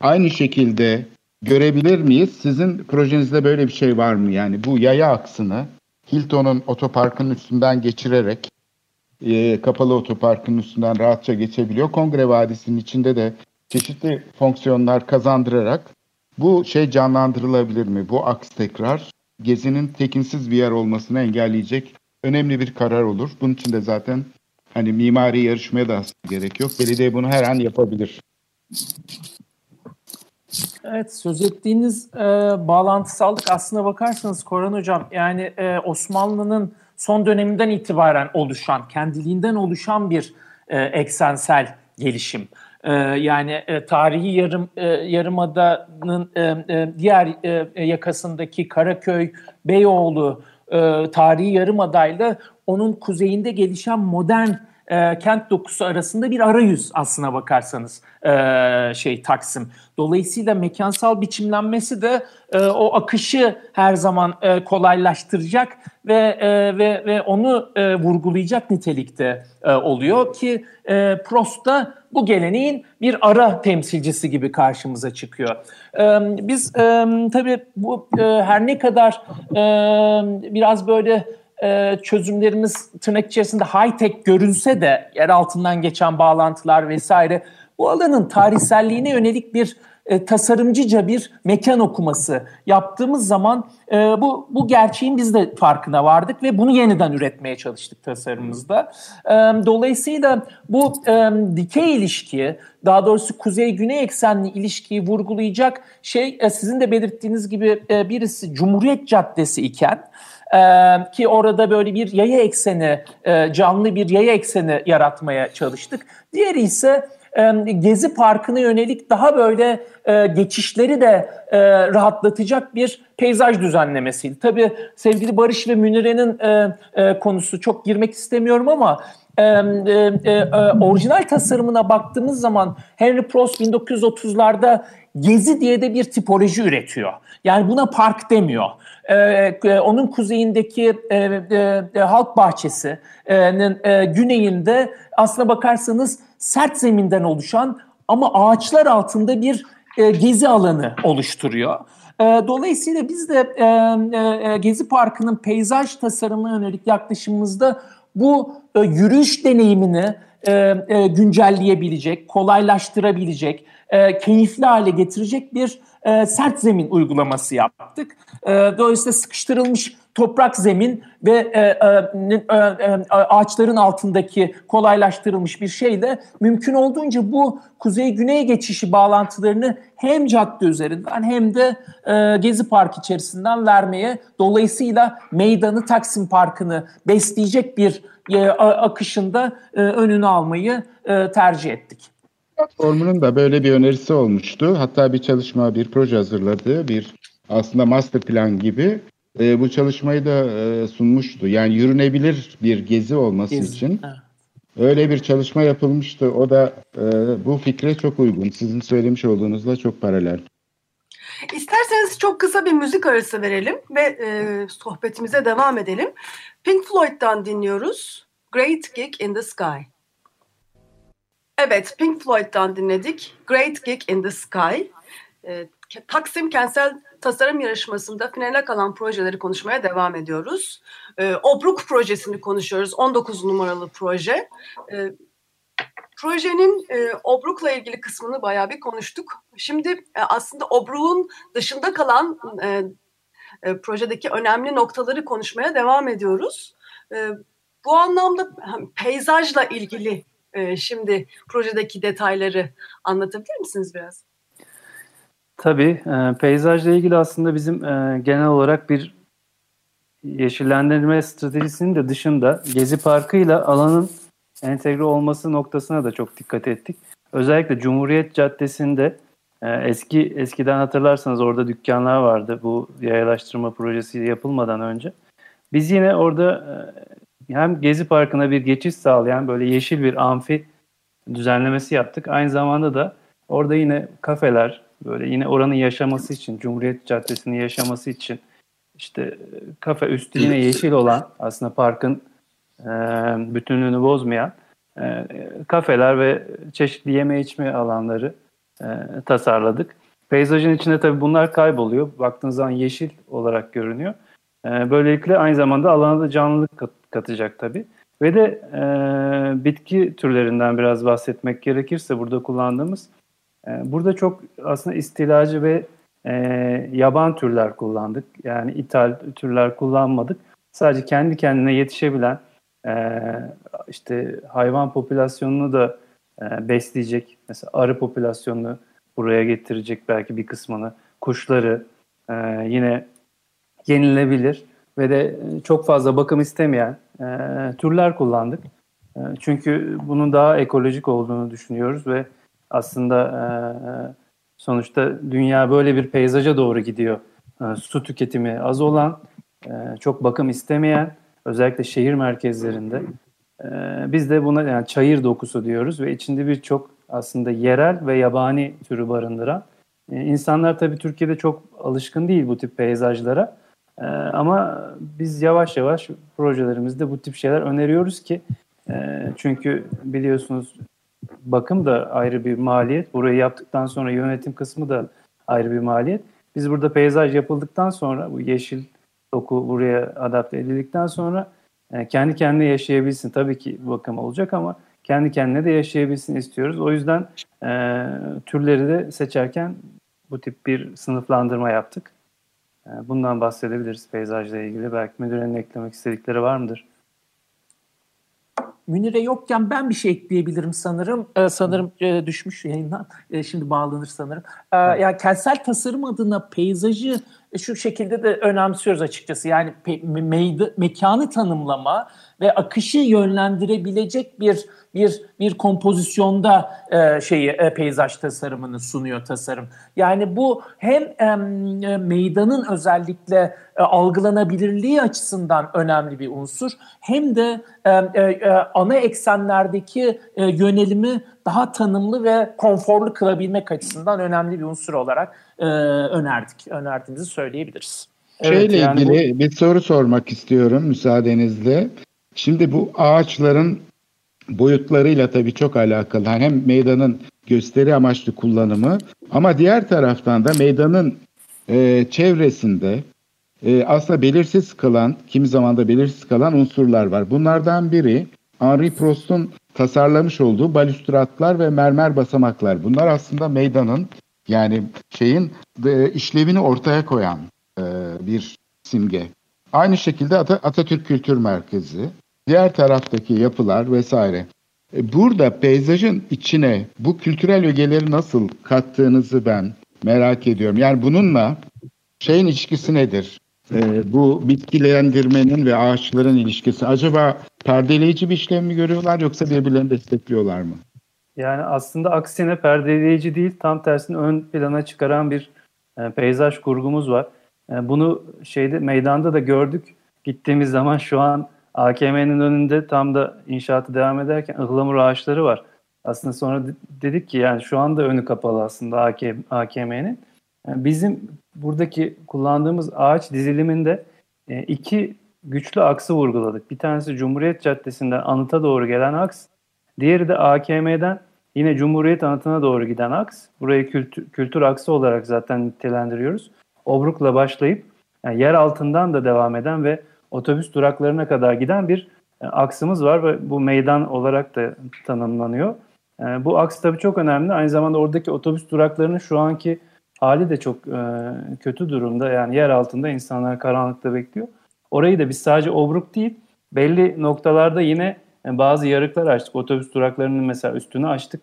aynı şekilde görebilir miyiz? Sizin projenizde böyle bir şey var mı? Yani bu yaya aksını Hilton'un otoparkının üstünden geçirerek e, kapalı otoparkının üstünden rahatça geçebiliyor. Kongre Vadisi'nin içinde de çeşitli fonksiyonlar kazandırarak bu şey canlandırılabilir mi? Bu aks tekrar gezinin tekinsiz bir yer olmasını engelleyecek önemli bir karar olur. Bunun için de zaten hani mimari yarışmaya da gerek yok. Belediye bunu her an yapabilir. Evet söz ettiğiniz e, bağlantısallık aslına bakarsanız Koran Hocam yani e, Osmanlı'nın son döneminden itibaren oluşan, kendiliğinden oluşan bir e, eksensel gelişim. E, yani e, tarihi yarım e, yarımadanın e, e, diğer e, yakasındaki Karaköy, Beyoğlu e, tarihi yarımadayla onun kuzeyinde gelişen modern e, kent dokusu arasında bir arayüz aslına bakarsanız e, şey Taksim. Dolayısıyla mekansal biçimlenmesi de e, o akışı her zaman e, kolaylaştıracak ve e, ve ve onu e, vurgulayacak nitelikte e, oluyor ki e, Prost da bu geleneğin bir ara temsilcisi gibi karşımıza çıkıyor. E, biz e, tabii bu e, her ne kadar e, biraz böyle e, çözümlerimiz tırnak içerisinde high tech görünse de yer altından geçen bağlantılar vesaire bu alanın tarihselliğine yönelik bir e, tasarımcıca bir mekan okuması yaptığımız zaman e, bu bu gerçeğin biz de farkına vardık ve bunu yeniden üretmeye çalıştık tasarımımızda. E, dolayısıyla bu e, dikey ilişkiyi daha doğrusu kuzey-güney eksenli ilişkiyi vurgulayacak şey e, sizin de belirttiğiniz gibi e, birisi Cumhuriyet Caddesi iken ki orada böyle bir yaya ekseni, canlı bir yaya ekseni yaratmaya çalıştık. Diğeri ise Gezi Parkı'na yönelik daha böyle geçişleri de rahatlatacak bir peyzaj düzenlemesiydi. Tabii sevgili Barış ve Münir'in e, konusu çok girmek istemiyorum ama e, e, e, orijinal tasarımına baktığımız zaman Henry Prost 1930'larda Gezi diye de bir tipoloji üretiyor. Yani buna park demiyor. Ee, e, onun kuzeyindeki e, e, e halk bahçesinin e, güneyinde aslına bakarsanız sert zeminden oluşan ama ağaçlar altında bir e, gezi alanı oluşturuyor. E, dolayısıyla biz de e, e, Gezi Parkı'nın peyzaj tasarımına yönelik yaklaşımımızda bu e, yürüyüş deneyimini e, e, güncelleyebilecek, kolaylaştırabilecek, e, keyifli hale getirecek bir e, sert zemin uygulaması yaptık. E, dolayısıyla sıkıştırılmış toprak zemin ve e, e, e, ağaçların altındaki kolaylaştırılmış bir şeyle mümkün olduğunca bu kuzey-güney geçişi bağlantılarını hem cadde üzerinden hem de e, Gezi Park içerisinden vermeye dolayısıyla meydanı Taksim Parkı'nı besleyecek bir e, akışında e, önünü almayı e, tercih ettik. Platformunun da böyle bir önerisi olmuştu. Hatta bir çalışma, bir proje hazırladı. Bir aslında master plan gibi e, bu çalışmayı da e, sunmuştu. Yani yürünebilir bir gezi olması gezi. için. Evet. Öyle bir çalışma yapılmıştı. O da e, bu fikre çok uygun. Sizin söylemiş olduğunuzla çok paralel. İsterseniz çok kısa bir müzik arası verelim ve e, sohbetimize devam edelim. Pink Floyd'dan dinliyoruz. Great Gig in the Sky. Evet, Pink Floyd'dan dinledik. Great Gig in the Sky. E, Taksim Kentsel Tasarım Yarışması'nda finale kalan projeleri konuşmaya devam ediyoruz. E, Obruk projesini konuşuyoruz. 19 numaralı proje. E, projenin e, Obruk'la ilgili kısmını bayağı bir konuştuk. Şimdi e, aslında Obruk'un dışında kalan e, e, projedeki önemli noktaları konuşmaya devam ediyoruz. E, bu anlamda peyzajla ilgili e, şimdi projedeki detayları anlatabilir misiniz biraz? Tabii. E, peyzajla ilgili aslında bizim e, genel olarak bir yeşillendirme stratejisinin de dışında Gezi Parkı ile alanın entegre olması noktasına da çok dikkat ettik. Özellikle Cumhuriyet Caddesi'nde e, eski eskiden hatırlarsanız orada dükkanlar vardı bu yayalaştırma projesi yapılmadan önce. Biz yine orada e, hem Gezi Parkı'na bir geçiş sağlayan böyle yeşil bir amfi düzenlemesi yaptık. Aynı zamanda da orada yine kafeler, böyle yine oranın yaşaması için, Cumhuriyet Caddesi'nin yaşaması için işte kafe üstü yine yeşil olan aslında parkın e, bütünlüğünü bozmayan e, kafeler ve çeşitli yeme içme alanları e, tasarladık. Peyzajın içinde tabii bunlar kayboluyor. Baktığınız zaman yeşil olarak görünüyor. E, böylelikle aynı zamanda alana da canlılık kat, katacak tabii. Ve de e, bitki türlerinden biraz bahsetmek gerekirse burada kullandığımız ee, burada çok aslında istilacı ve e, yaban türler kullandık. Yani ithal türler kullanmadık. Sadece kendi kendine yetişebilen e, işte hayvan popülasyonunu da e, besleyecek. Mesela arı popülasyonunu buraya getirecek belki bir kısmını. Kuşları e, yine yenilebilir ve de çok fazla bakım istemeyen e, türler kullandık. E, çünkü bunun daha ekolojik olduğunu düşünüyoruz ve aslında e, sonuçta dünya böyle bir peyzaja doğru gidiyor. E, su tüketimi az olan, e, çok bakım istemeyen, özellikle şehir merkezlerinde. E, biz de buna yani çayır dokusu diyoruz ve içinde birçok aslında yerel ve yabani türü barındıran. E, insanlar tabii Türkiye'de çok alışkın değil bu tip peyzajlara. E, ama biz yavaş yavaş projelerimizde bu tip şeyler öneriyoruz ki e, çünkü biliyorsunuz bakım da ayrı bir maliyet. Burayı yaptıktan sonra yönetim kısmı da ayrı bir maliyet. Biz burada peyzaj yapıldıktan sonra bu yeşil doku buraya adapte edildikten sonra e, kendi kendine yaşayabilsin. Tabii ki bakım olacak ama kendi kendine de yaşayabilsin istiyoruz. O yüzden e, türleri de seçerken bu tip bir sınıflandırma yaptık. E, bundan bahsedebiliriz peyzajla ilgili. Belki müdürenin eklemek istedikleri var mıdır? Münire yokken ben bir şey ekleyebilirim sanırım. Ee, sanırım e, düşmüş yayından. E, şimdi bağlanır sanırım. Ee, evet. Yani kentsel tasarım adına peyzajı şu şekilde de önemsiyoruz açıkçası. Yani pe- me- mekanı tanımlama ve akışı yönlendirebilecek bir bir bir kompozisyonda e, şeyi e, peyzaj tasarımını sunuyor tasarım. Yani bu hem e, meydanın özellikle e, algılanabilirliği açısından önemli bir unsur hem de e, e, ana eksenlerdeki e, yönelimi daha tanımlı ve konforlu kılabilmek açısından önemli bir unsur olarak e, önerdik. Önerdiğimizi söyleyebiliriz. Şeyle evet, yani ilgili bu... bir soru sormak istiyorum müsaadenizle. Şimdi bu ağaçların boyutlarıyla tabii çok alakalı. Hem meydanın gösteri amaçlı kullanımı ama diğer taraftan da meydanın e, çevresinde e, aslında belirsiz kalan, kimi zaman da belirsiz kalan unsurlar var. Bunlardan biri Henri Prost'un tasarlamış olduğu balüstratlar ve mermer basamaklar. Bunlar aslında meydanın yani şeyin e, işlevini ortaya koyan e, bir simge. Aynı şekilde Atatürk Kültür Merkezi, diğer taraftaki yapılar vesaire. E, burada peyzajın içine bu kültürel ögeleri nasıl kattığınızı ben merak ediyorum. Yani bununla şeyin ilişkisi nedir? Ee, bu bitkilendirmenin ve ağaçların ilişkisi acaba perdeleyici bir işlem mi görüyorlar yoksa birbirlerini destekliyorlar mı? Yani aslında aksine perdeleyici değil tam tersine ön plana çıkaran bir e, peyzaj kurgumuz var. E, bunu şeyde meydanda da gördük. Gittiğimiz zaman şu an AKM'nin önünde tam da inşaatı devam ederken ıhlamur ağaçları var. Aslında sonra dedik ki yani şu anda önü kapalı aslında AKM'nin. Yani bizim buradaki kullandığımız ağaç diziliminde e, iki güçlü aksı vurguladık. Bir tanesi Cumhuriyet Caddesi'nden anıta doğru gelen aks. Diğeri de AKM'den yine Cumhuriyet anıtına doğru giden aks. Burayı kültür, kültür aksı olarak zaten nitelendiriyoruz. Obruk'la başlayıp yani yer altından da devam eden ve otobüs duraklarına kadar giden bir e, aksımız var ve bu meydan olarak da tanımlanıyor. E, bu aks tabii çok önemli. Aynı zamanda oradaki otobüs duraklarının şu anki hali de çok e, kötü durumda. Yani yer altında insanlar karanlıkta bekliyor. Orayı da biz sadece obruk değil, belli noktalarda yine bazı yarıklar açtık. Otobüs duraklarının mesela üstünü açtık.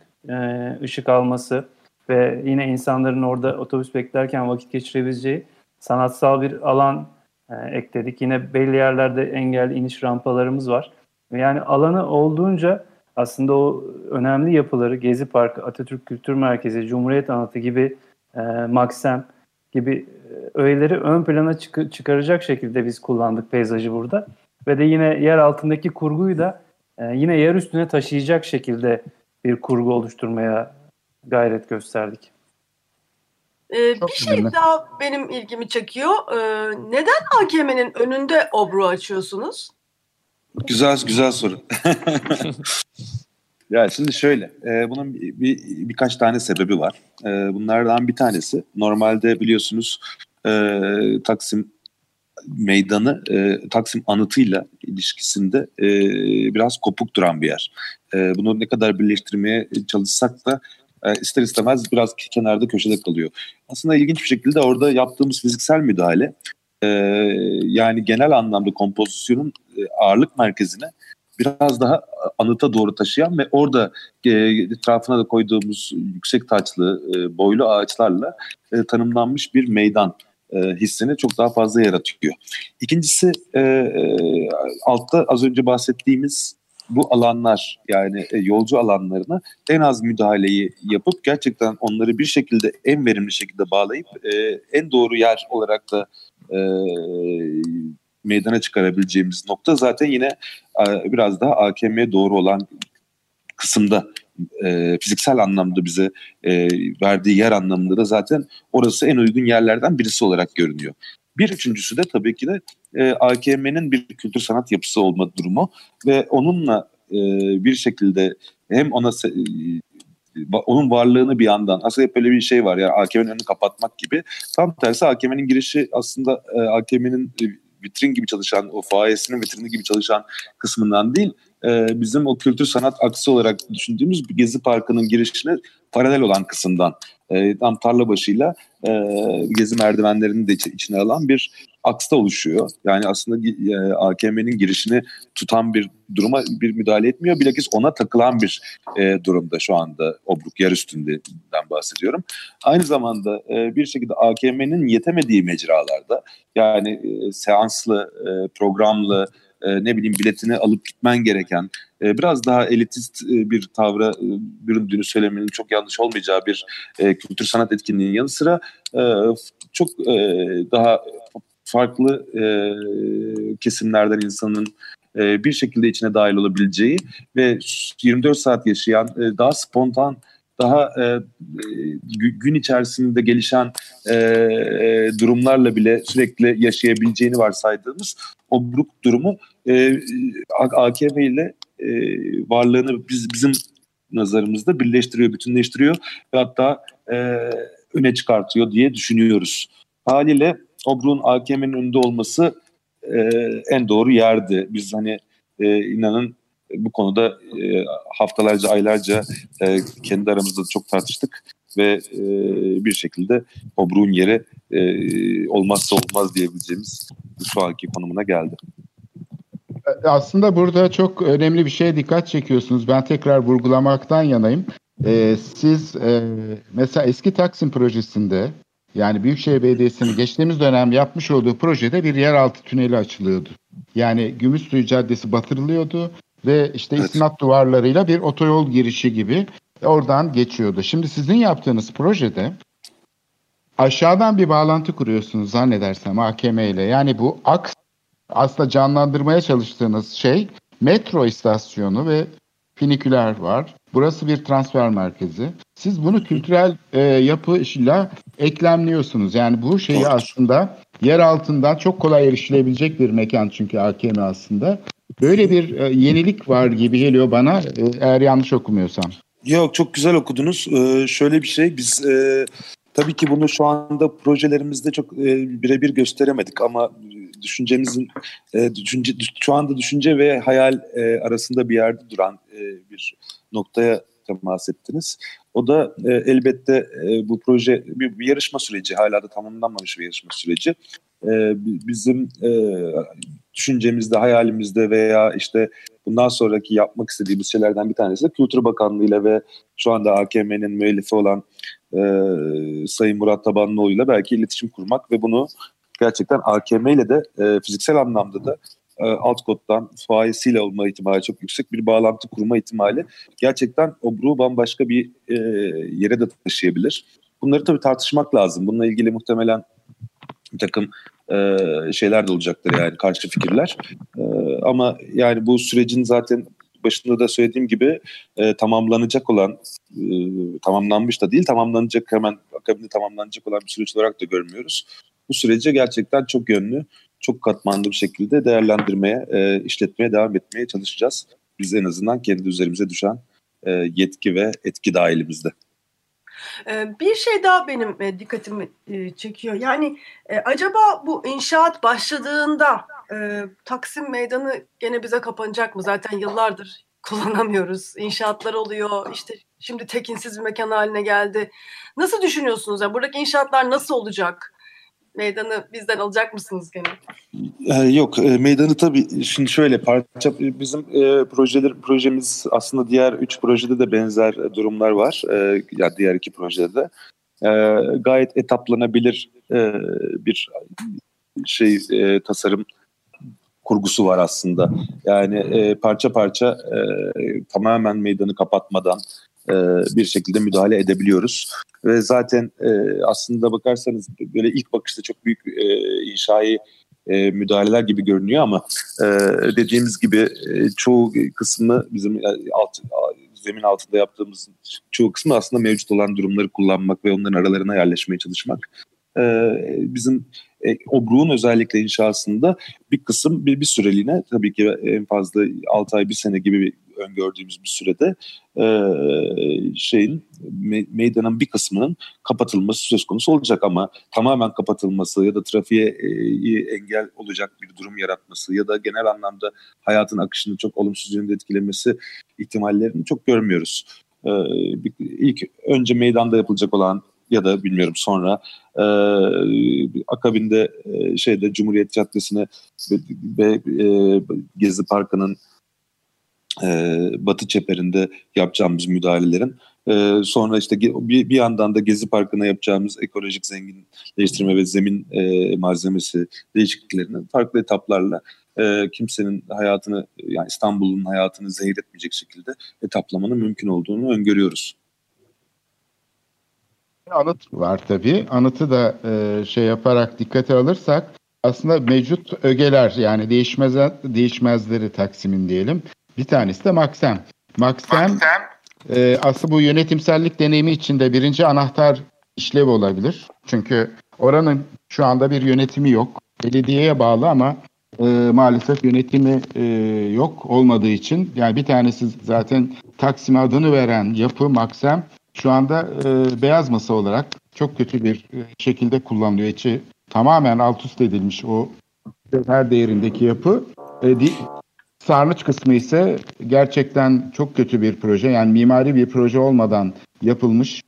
ışık alması ve yine insanların orada otobüs beklerken vakit geçirebileceği sanatsal bir alan e, ekledik. Yine belli yerlerde engelli iniş rampalarımız var. Yani alanı olduğunca aslında o önemli yapıları Gezi Parkı, Atatürk Kültür Merkezi, Cumhuriyet Anıtı gibi e, Maksem gibi e, öğeleri ön plana çık- çıkaracak şekilde biz kullandık peyzajı burada. Ve de yine yer altındaki kurguyu da e, yine yer üstüne taşıyacak şekilde bir kurgu oluşturmaya gayret gösterdik. Ee, bir şey önemli. daha benim ilgimi çekiyor. Ee, neden AKM'nin önünde obru açıyorsunuz? Güzel güzel soru. ya şimdi şöyle, e, bunun bir, bir, birkaç tane sebebi var. E, bunlardan bir tanesi, normalde biliyorsunuz e, Taksim meydanı e, Taksim anıtıyla ilişkisinde e, biraz kopuk duran bir yer. E, bunu ne kadar birleştirmeye çalışsak da e, ister istemez biraz kenarda köşede kalıyor. Aslında ilginç bir şekilde orada yaptığımız fiziksel müdahale e, yani genel anlamda kompozisyonun e, ağırlık merkezine biraz daha anıta doğru taşıyan ve orada e, etrafına da koyduğumuz yüksek taçlı, e, boylu ağaçlarla e, tanımlanmış bir meydan e, hissini çok daha fazla yaratıyor. İkincisi e, e, altta az önce bahsettiğimiz bu alanlar yani e, yolcu alanlarına en az müdahaleyi yapıp gerçekten onları bir şekilde en verimli şekilde bağlayıp e, en doğru yer olarak da e, meydana çıkarabileceğimiz nokta zaten yine e, biraz daha AKM'ye doğru olan kısımda e, fiziksel anlamda bize e, verdiği yer anlamında da zaten orası en uygun yerlerden birisi olarak görünüyor. Bir üçüncüsü de tabii ki de e, AKM'nin bir kültür sanat yapısı olma durumu ve onunla e, bir şekilde hem ona e, onun varlığını bir yandan aslında hep böyle bir şey var ya yani AKM'nin önünü kapatmak gibi. Tam tersi AKM'nin girişi aslında e, AKM'nin e, vitrin gibi çalışan o faayesinin vitrini gibi çalışan kısmından değil e, bizim o kültür sanat aksı olarak düşündüğümüz bir Gezi Parkı'nın girişine paralel olan kısımdan e, tam tarla başıyla e, Gezi merdivenlerini de içine alan bir aksta oluşuyor. Yani aslında e, AKM'nin girişini tutan bir duruma bir müdahale etmiyor. Bilakis ona takılan bir e, durumda şu anda Obruk yer üstünden bahsediyorum. Aynı zamanda e, bir şekilde AKM'nin yetemediği mecralarda yani e, seanslı, e, programlı, e, ne bileyim biletini alıp gitmen gereken e, biraz daha elitist e, bir tavra e, büründüğünü söylemenin çok yanlış olmayacağı bir e, kültür sanat etkinliğinin yanı sıra e, çok e, daha farklı e, kesimlerden insanın e, bir şekilde içine dahil olabileceği ve 24 saat yaşayan e, daha spontan daha e, gün içerisinde gelişen e, e, durumlarla bile sürekli yaşayabileceğini varsaydığımız o Brook durumu e, AKP ile e, varlığını biz bizim nazarımızda birleştiriyor, bütünleştiriyor ve hatta e, öne çıkartıyor diye düşünüyoruz. Haliyle Obruk'un AKM'nin önünde olması e, en doğru yerdi. Biz hani e, inanın bu konuda e, haftalarca, aylarca e, kendi aramızda çok tartıştık ve e, bir şekilde Obruk'un yeri olmazsa olmaz diyebileceğimiz şu anki konumuna geldi. Aslında burada çok önemli bir şeye dikkat çekiyorsunuz. Ben tekrar vurgulamaktan yanayım. Siz mesela eski Taksim projesinde yani Büyükşehir Belediyesi'nin geçtiğimiz dönem yapmış olduğu projede bir yeraltı tüneli açılıyordu. Yani Gümüşsuyu Caddesi batırılıyordu ve işte evet. istinat duvarlarıyla bir otoyol girişi gibi oradan geçiyordu. Şimdi sizin yaptığınız projede aşağıdan bir bağlantı kuruyorsunuz zannedersem AKM ile. Yani bu aks aslında canlandırmaya çalıştığınız şey metro istasyonu ve finiküler var. Burası bir transfer merkezi. Siz bunu kültürel e, yapıyla eklemliyorsunuz. Yani bu şeyi aslında yer altından çok kolay erişilebilecek bir mekan çünkü AKM aslında. Böyle bir e, yenilik var gibi geliyor bana e, eğer yanlış okumuyorsam. Yok çok güzel okudunuz. Ee, şöyle bir şey biz e, tabii ki bunu şu anda projelerimizde çok e, birebir gösteremedik ama düşüncemizin e, düşünce şu anda düşünce ve hayal e, arasında bir yerde duran e, bir noktaya temas ettiniz. O da e, elbette e, bu proje bir, bir yarışma süreci, hala da tamamlanmamış bir yarışma süreci. E, bizim e, düşüncemizde, hayalimizde veya işte bundan sonraki yapmak istediğimiz şeylerden bir tanesi de Kültür Bakanlığı ile ve şu anda AKM'nin müellifi olan e, Sayın Murat Tabanlıoğlu ile belki iletişim kurmak ve bunu gerçekten AKM ile de e, fiziksel anlamda da e, alt koddan faizsiyle olma ihtimali çok yüksek bir bağlantı kurma ihtimali gerçekten obruğu bambaşka bir e, yere de taşıyabilir. Bunları tabii tartışmak lazım. Bununla ilgili muhtemelen bir takım e, şeyler de olacaktır yani karşı fikirler. E, ama yani bu sürecin zaten başında da söylediğim gibi e, tamamlanacak olan, e, tamamlanmış da değil, tamamlanacak hemen akabinde tamamlanacak olan bir süreç olarak da görmüyoruz. Bu süreci gerçekten çok yönlü, çok katmanlı bir şekilde değerlendirmeye, e, işletmeye devam etmeye çalışacağız. Biz en azından kendi üzerimize düşen e, yetki ve etki dahilimizde. Ee, bir şey daha benim e, dikkatimi e, çekiyor. Yani e, acaba bu inşaat başladığında Taksim Meydanı gene bize kapanacak mı? Zaten yıllardır kullanamıyoruz. İnşaatlar oluyor. İşte şimdi tekinsiz bir mekan haline geldi. Nasıl düşünüyorsunuz? Yani buradaki inşaatlar nasıl olacak? Meydanı bizden alacak mısınız gene? Ee, yok e, meydanı tabii şimdi şöyle parça bizim e, projeler projemiz aslında diğer üç projede de benzer durumlar var. E, ya diğer iki projede de e, gayet etaplanabilir e, bir şey e, tasarım kurgusu var aslında. Yani e, parça parça e, tamamen meydanı kapatmadan e, bir şekilde müdahale edebiliyoruz. Ve zaten e, aslında bakarsanız böyle ilk bakışta çok büyük e, inşai müdahaleler gibi görünüyor ama dediğimiz gibi çoğu kısmı bizim alt, zemin altında yaptığımız çoğu kısmı aslında mevcut olan durumları kullanmak ve onların aralarına yerleşmeye çalışmak. Bizim e, obruğun özellikle inşasında bir kısım bir, bir süreliğine tabii ki en fazla 6 ay bir sene gibi öngördüğümüz bir sürede e, şeyin me, meydanın bir kısmının kapatılması söz konusu olacak ama tamamen kapatılması ya da trafiğe e, engel olacak bir durum yaratması ya da genel anlamda hayatın akışını çok olumsuz yönde etkilemesi ihtimallerini çok görmüyoruz. E, ilk önce meydanda yapılacak olan ya da bilmiyorum sonra e, akabinde e, şeyde Cumhuriyet Caddesi'ne ve, e, Gezi Parkı'nın e, Batı çeperinde yapacağımız müdahalelerin e, sonra işte bir, bir yandan da Gezi Parkı'na yapacağımız ekolojik zenginleştirme ve zemin e, malzemesi değişikliklerinin farklı etaplarla e, kimsenin hayatını yani İstanbul'un hayatını zehir etmeyecek şekilde etaplamanın mümkün olduğunu öngörüyoruz. Anıt var tabii. Anıtı da e, şey yaparak dikkate alırsak aslında mevcut ögeler yani değişmez değişmezleri Taksim'in diyelim. Bir tanesi de Maksem. Maksem, Maksem. E, aslında bu yönetimsellik deneyimi içinde birinci anahtar işlev olabilir. Çünkü oranın şu anda bir yönetimi yok. Belediyeye bağlı ama e, maalesef yönetimi e, yok olmadığı için yani bir tanesi zaten Taksim adını veren yapı Maksem şu anda e, beyaz masa olarak çok kötü bir şekilde kullanılıyor. İçi tamamen alt üst edilmiş o her değerindeki yapı. E, di, sarnıç kısmı ise gerçekten çok kötü bir proje. Yani mimari bir proje olmadan yapılmış.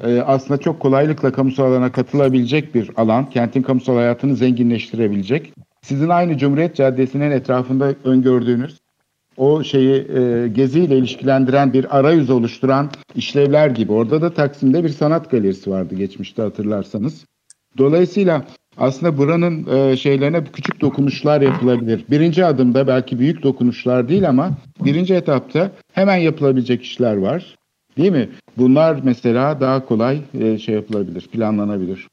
E, aslında çok kolaylıkla kamusal alana katılabilecek bir alan. Kentin kamusal hayatını zenginleştirebilecek. sizin aynı Cumhuriyet Caddesi'nin etrafında öngördüğünüz o şeyi e, geziyle ilişkilendiren bir arayüz oluşturan işlevler gibi. Orada da Taksim'de bir sanat galerisi vardı geçmişte hatırlarsanız. Dolayısıyla aslında buranın e, şeylerine küçük dokunuşlar yapılabilir. Birinci adımda belki büyük dokunuşlar değil ama birinci etapta hemen yapılabilecek işler var. Değil mi? Bunlar mesela daha kolay e, şey yapılabilir, planlanabilir.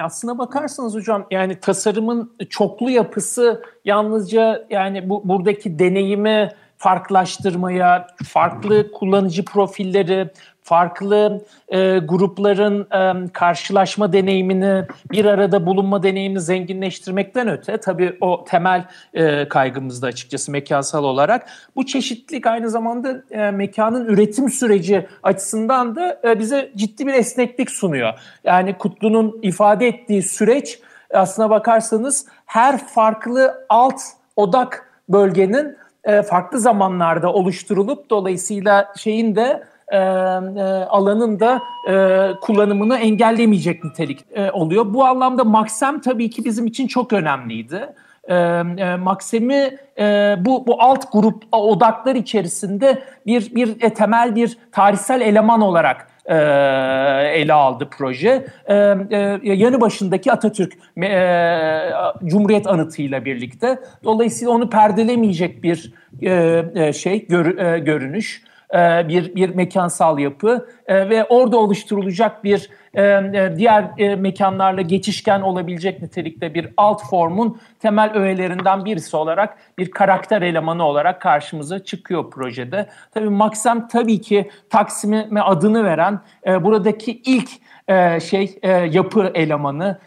Aslına bakarsanız hocam yani tasarımın çoklu yapısı yalnızca yani bu buradaki deneyimi farklılaştırmaya, farklı kullanıcı profilleri, farklı e, grupların e, karşılaşma deneyimini, bir arada bulunma deneyimini zenginleştirmekten öte tabii o temel e, kaygımızda açıkçası mekansal olarak bu çeşitlilik aynı zamanda e, mekanın üretim süreci açısından da e, bize ciddi bir esneklik sunuyor. Yani Kutlu'nun ifade ettiği süreç aslına bakarsanız her farklı alt odak bölgenin e, farklı zamanlarda oluşturulup dolayısıyla şeyin de e, e, alanın e, kullanımını engellemeyecek nitelik e, oluyor. Bu anlamda Maksem tabii ki bizim için çok önemliydi. E, e, Maksem'i e, bu bu alt grup odaklar içerisinde bir bir e, temel bir tarihsel eleman olarak e, ele aldı proje. E, e, yanı başındaki Atatürk e, Cumhuriyet anıtıyla birlikte. Dolayısıyla onu perdelemeyecek bir e, e şey gör, e, görünüş. E, bir bir mekansal yapı e, ve orada oluşturulacak bir e, diğer mekanlarla geçişken olabilecek nitelikte bir alt formun temel öğelerinden birisi olarak bir karakter elemanı olarak karşımıza çıkıyor projede. Tabii Maxem tabii ki Taksim'e adını veren buradaki ilk şey yapı elemanı,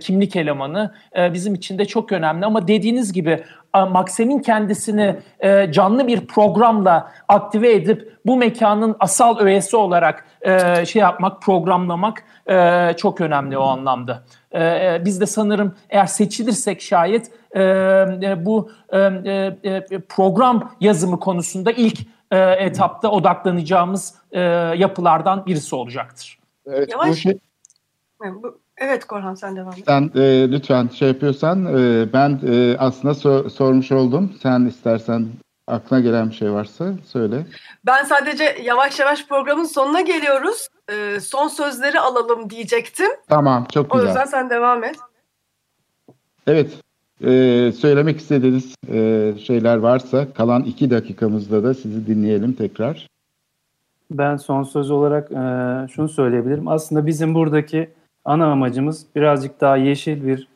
kimlik elemanı bizim için de çok önemli. Ama dediğiniz gibi Maksem'in kendisini e, canlı bir programla aktive edip bu mekanın asal öğesi olarak e, şey yapmak, programlamak e, çok önemli o anlamda. E, e biz de sanırım eğer seçilirsek şayet e, e, bu e, e, program yazımı konusunda ilk e, etapta odaklanacağımız e, yapılardan birisi olacaktır. Evet, Yavaş. Bu şey... Bu, Evet Korhan sen devam et. Sen e, lütfen şey yapıyorsan e, ben e, aslında so- sormuş oldum. Sen istersen aklına gelen bir şey varsa söyle. Ben sadece yavaş yavaş programın sonuna geliyoruz. E, son sözleri alalım diyecektim. Tamam çok güzel. O yüzden sen devam et. Evet e, söylemek istediğiniz e, şeyler varsa kalan iki dakikamızda da sizi dinleyelim tekrar. Ben son söz olarak e, şunu söyleyebilirim. Aslında bizim buradaki ana amacımız birazcık daha yeşil bir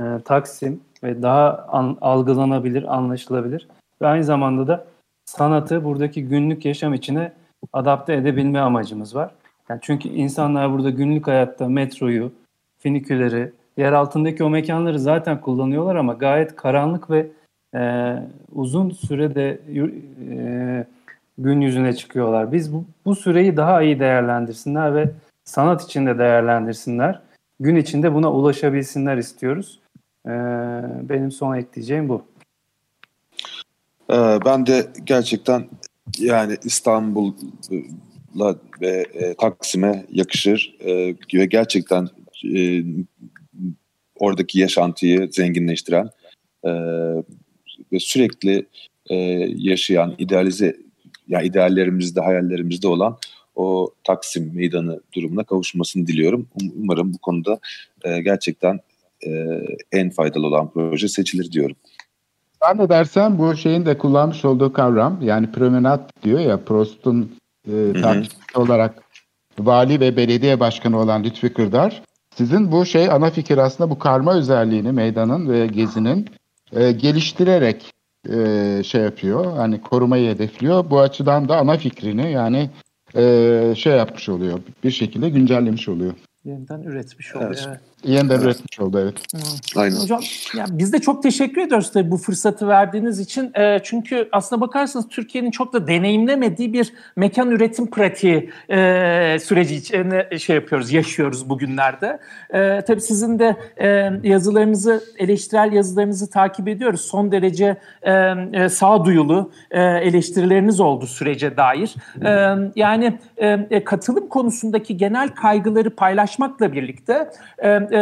e, Taksim ve daha an, algılanabilir, anlaşılabilir ve aynı zamanda da sanatı buradaki günlük yaşam içine adapte edebilme amacımız var. Yani çünkü insanlar burada günlük hayatta metroyu, finiküleri, yer altındaki o mekanları zaten kullanıyorlar ama gayet karanlık ve e, uzun sürede e, gün yüzüne çıkıyorlar. Biz bu, bu süreyi daha iyi değerlendirsinler ve sanat içinde değerlendirsinler. Gün içinde buna ulaşabilsinler istiyoruz. Ee, benim son ekleyeceğim bu. Ee, ben de gerçekten yani İstanbul'la ve e, Taksim'e yakışır e, ve gerçekten e, oradaki yaşantıyı zenginleştiren e, ve sürekli e, yaşayan, idealize yani ideallerimizde, hayallerimizde olan o Taksim Meydanı durumuna kavuşmasını diliyorum. Um, umarım bu konuda e, gerçekten e, en faydalı olan proje seçilir diyorum. Ben de dersem bu şeyin de kullanmış olduğu kavram yani promenat diyor ya Prost'un e, takipçisi olarak vali ve belediye başkanı olan Lütfi Kırdar. Sizin bu şey ana fikir aslında bu karma özelliğini meydanın ve gezinin e, geliştirerek e, şey yapıyor. Hani korumayı hedefliyor. Bu açıdan da ana fikrini yani e, şey yapmış oluyor. Bir şekilde güncellemiş oluyor. Yeniden üretmiş oluyor. Evet. evet. Yeniden evet. üretmiş oldu evet. Aynen. Hocam ya biz de çok teşekkür ediyoruz tabii bu fırsatı verdiğiniz için. E, çünkü aslına bakarsanız Türkiye'nin çok da deneyimlemediği bir mekan üretim pratiği e, süreci içine şey yapıyoruz, yaşıyoruz bugünlerde. E, tabii sizin de e, yazılarınızı, eleştirel yazılarınızı takip ediyoruz. Son derece e, e, sağduyulu e, eleştirileriniz oldu sürece dair. E, yani e, katılım konusundaki genel kaygıları paylaş açmakla birlikte e, e,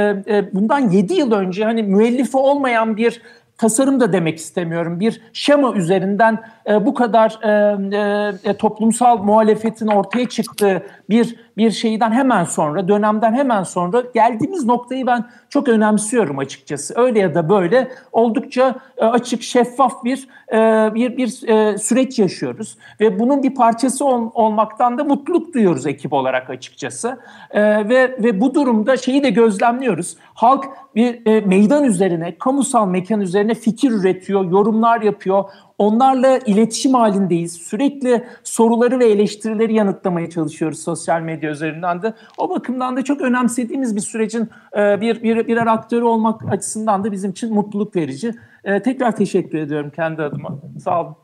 bundan 7 yıl önce hani müellifi olmayan bir tasarım da demek istemiyorum. Bir şema üzerinden e, bu kadar e, e, toplumsal muhalefetin ortaya çıktığı bir bir şeyden hemen sonra, dönemden hemen sonra geldiğimiz noktayı ben çok önemsiyorum açıkçası. Öyle ya da böyle oldukça e, açık, şeffaf bir e, bir bir e, süreç yaşıyoruz ve bunun bir parçası ol, olmaktan da mutluluk duyuyoruz ekip olarak açıkçası. Ve ve bu durumda şeyi de gözlemliyoruz. Halk bir meydan üzerine, kamusal mekan üzerine fikir üretiyor, yorumlar yapıyor. Onlarla iletişim halindeyiz. Sürekli soruları ve eleştirileri yanıtlamaya çalışıyoruz sosyal medya üzerinden de. O bakımdan da çok önemsediğimiz bir sürecin e, bir, bir birer aktörü olmak açısından da bizim için mutluluk verici. E, tekrar teşekkür ediyorum kendi adıma. Sağ olun.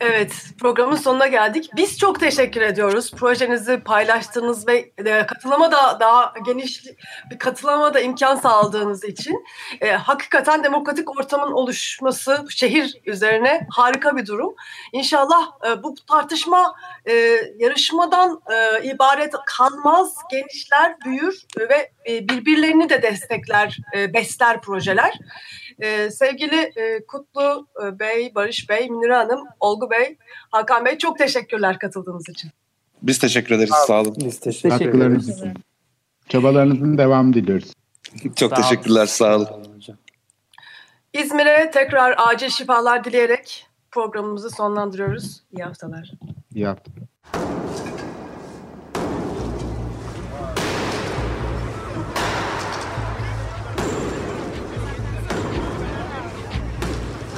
Evet, programın sonuna geldik. Biz çok teşekkür ediyoruz. Projenizi paylaştığınız ve e, katılıma da daha geniş bir katılıma da imkan sağladığınız için e, hakikaten demokratik ortamın oluşması şehir üzerine harika bir durum. İnşallah e, bu tartışma e, yarışmadan e, ibaret kalmaz, genişler, büyür ve e, birbirlerini de destekler, e, besler projeler. Ee, sevgili e, Kutlu e, Bey, Barış Bey, Münir Hanım, Olgu Bey, Hakan Bey çok teşekkürler katıldığınız için. Biz teşekkür ederiz. Sağ olun. Biz teşekkür ederiz. Katkılarınız için. Çabalarınızın devamı diliyoruz. Çok Sağ teşekkürler. Sağ olun. İzmir'e tekrar acil şifalar dileyerek programımızı sonlandırıyoruz. İyi haftalar. İyi hafta.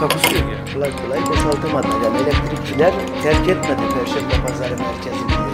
Takusuyor yani. Kolay kolay boşaltamadı. Yani elektrikçiler terk etmedi Perşembe Pazarı merkezini.